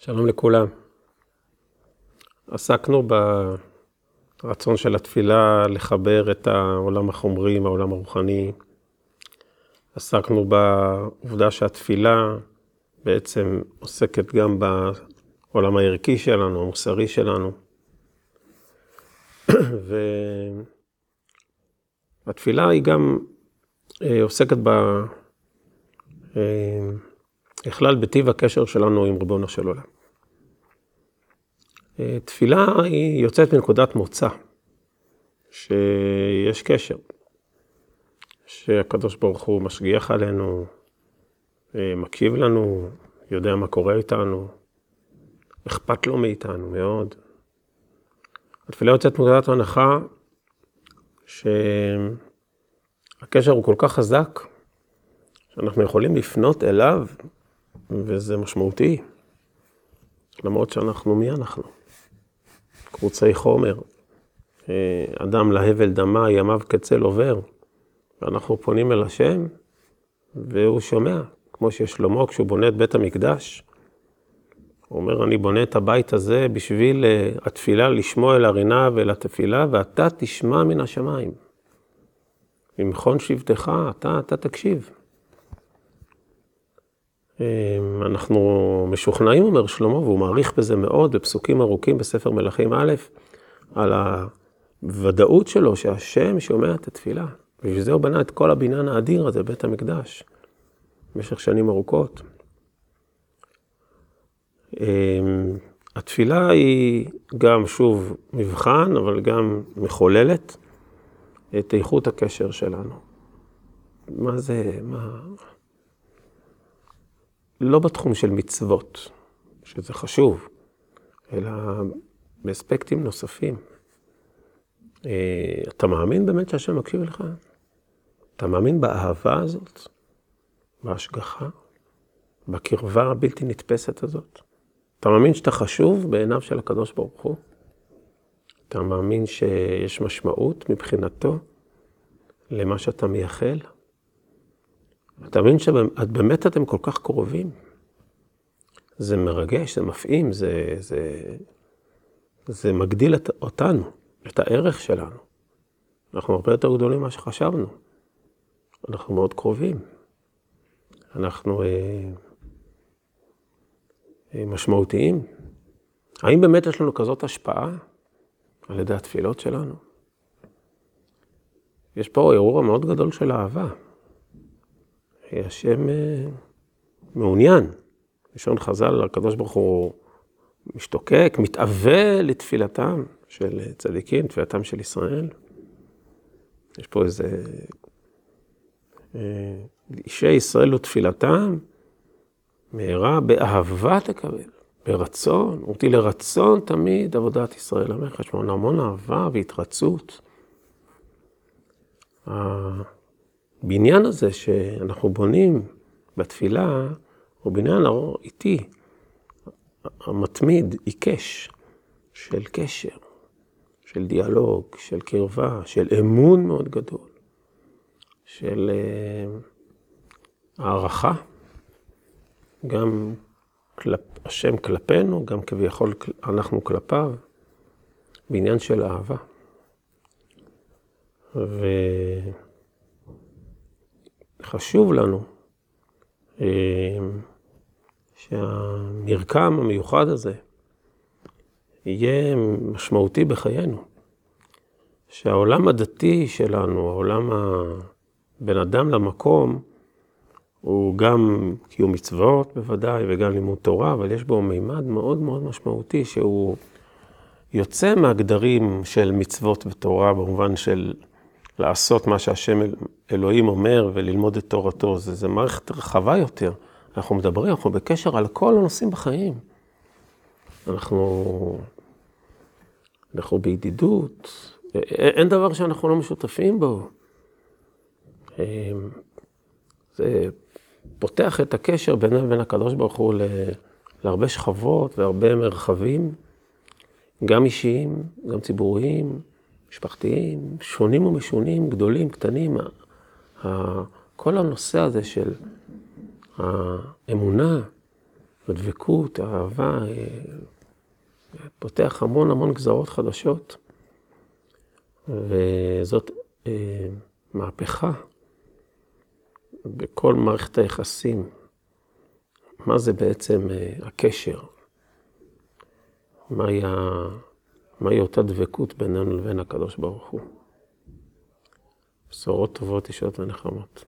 שלום לכולם. עסקנו ברצון של התפילה לחבר את העולם החומרי עם העולם הרוחני. עסקנו בעובדה שהתפילה בעצם עוסקת גם בעולם הערכי שלנו, המוסרי שלנו. והתפילה היא גם אה, עוסקת ב... בכלל בטיב הקשר שלנו עם ריבונו של עולם. אה, תפילה היא יוצאת מנקודת מוצא, שיש קשר, שהקדוש ברוך הוא משגיח עלינו, אה, מקשיב לנו, יודע מה קורה איתנו, אכפת לו מאיתנו מאוד. התפילה יוצאת מנקודת הנחה שהקשר הוא כל כך חזק, שאנחנו יכולים לפנות אליו וזה משמעותי, למרות שאנחנו, מי אנחנו? קבוצי חומר, אה, אדם להבל דמה, ימיו כצל עובר, ואנחנו פונים אל השם, והוא שומע, כמו ששלמה, כשהוא בונה את בית המקדש, הוא אומר, אני בונה את הבית הזה בשביל אה, התפילה, לשמוע אל הרינה ואל התפילה, ואתה תשמע מן השמיים. ממכון שבטך, אתה, אתה תקשיב. אמ, אנחנו משוכנעים, אומר שלמה, והוא מעריך בזה מאוד, בפסוקים ארוכים בספר מלכים א', על הוודאות שלו שהשם שומע את התפילה. בשביל זה הוא בנה את כל הבניין האדיר הזה, בית המקדש, במשך שנים ארוכות. אמ, התפילה היא גם, שוב, מבחן, אבל גם מחוללת את איכות הקשר שלנו. מה זה, מה... לא בתחום של מצוות, שזה חשוב, אלא באספקטים נוספים. אה, אתה מאמין באמת שהשם מקשיב לך? אתה מאמין באהבה הזאת? בהשגחה? בקרבה הבלתי נתפסת הזאת? אתה מאמין שאתה חשוב בעיניו של הקדוש ברוך הוא? אתה מאמין שיש משמעות מבחינתו למה שאתה מייחל? אתה מבין שבאמת אתם כל כך קרובים? זה מרגש, זה מפעים, זה, זה, זה מגדיל את, אותנו, את הערך שלנו. אנחנו הרבה יותר גדולים ממה שחשבנו. אנחנו מאוד קרובים. אנחנו אה, אה, משמעותיים. האם באמת יש לנו כזאת השפעה על ידי התפילות שלנו? יש פה אירוע מאוד גדול של אהבה. השם אה, מעוניין. לשון חז"ל, הקדוש ברוך הוא משתוקק, מתאווה לתפילתם של צדיקים, תפילתם של ישראל. יש פה איזה... אה, אישי ישראל ותפילתם, מהרה באהבה תקבל, ברצון, אותי לרצון תמיד עבודת ישראל עמך, יש המון אהבה והתרצות. הבניין הזה שאנחנו בונים בתפילה, הוא בניין איטי, המתמיד, עיקש, של קשר, של דיאלוג, של קרבה, של אמון מאוד גדול, של uh, הערכה, גם כלפ, השם כלפינו, גם כביכול אנחנו כלפיו, בעניין של אהבה. ו... חשוב לנו אה, שהמרקם המיוחד הזה יהיה משמעותי בחיינו. שהעולם הדתי שלנו, העולם הבין אדם למקום, הוא גם קיום מצוות בוודאי, וגם לימוד תורה, אבל יש בו מימד מאוד מאוד משמעותי, שהוא יוצא מהגדרים של מצוות ותורה במובן של לעשות מה שהשם אלוהים אומר וללמוד את תורתו, זה, זה מערכת רחבה יותר. אנחנו מדברים, אנחנו בקשר על כל הנושאים בחיים. אנחנו, אנחנו בידידות, אין דבר שאנחנו לא משותפים בו. זה פותח את הקשר בין לבין הקדוש ברוך הוא להרבה שכבות והרבה מרחבים, גם אישיים, גם ציבוריים. משפחתיים, שונים ומשונים, גדולים, קטנים. כל הנושא הזה של האמונה הדבקות, האהבה, פותח המון המון גזרות חדשות, וזאת מהפכה בכל מערכת היחסים. מה זה בעצם הקשר? מהי, מהי אותה דבקות בינינו לבין הקדוש ברוך הוא? בשורות טובות, ישועות ונחמות.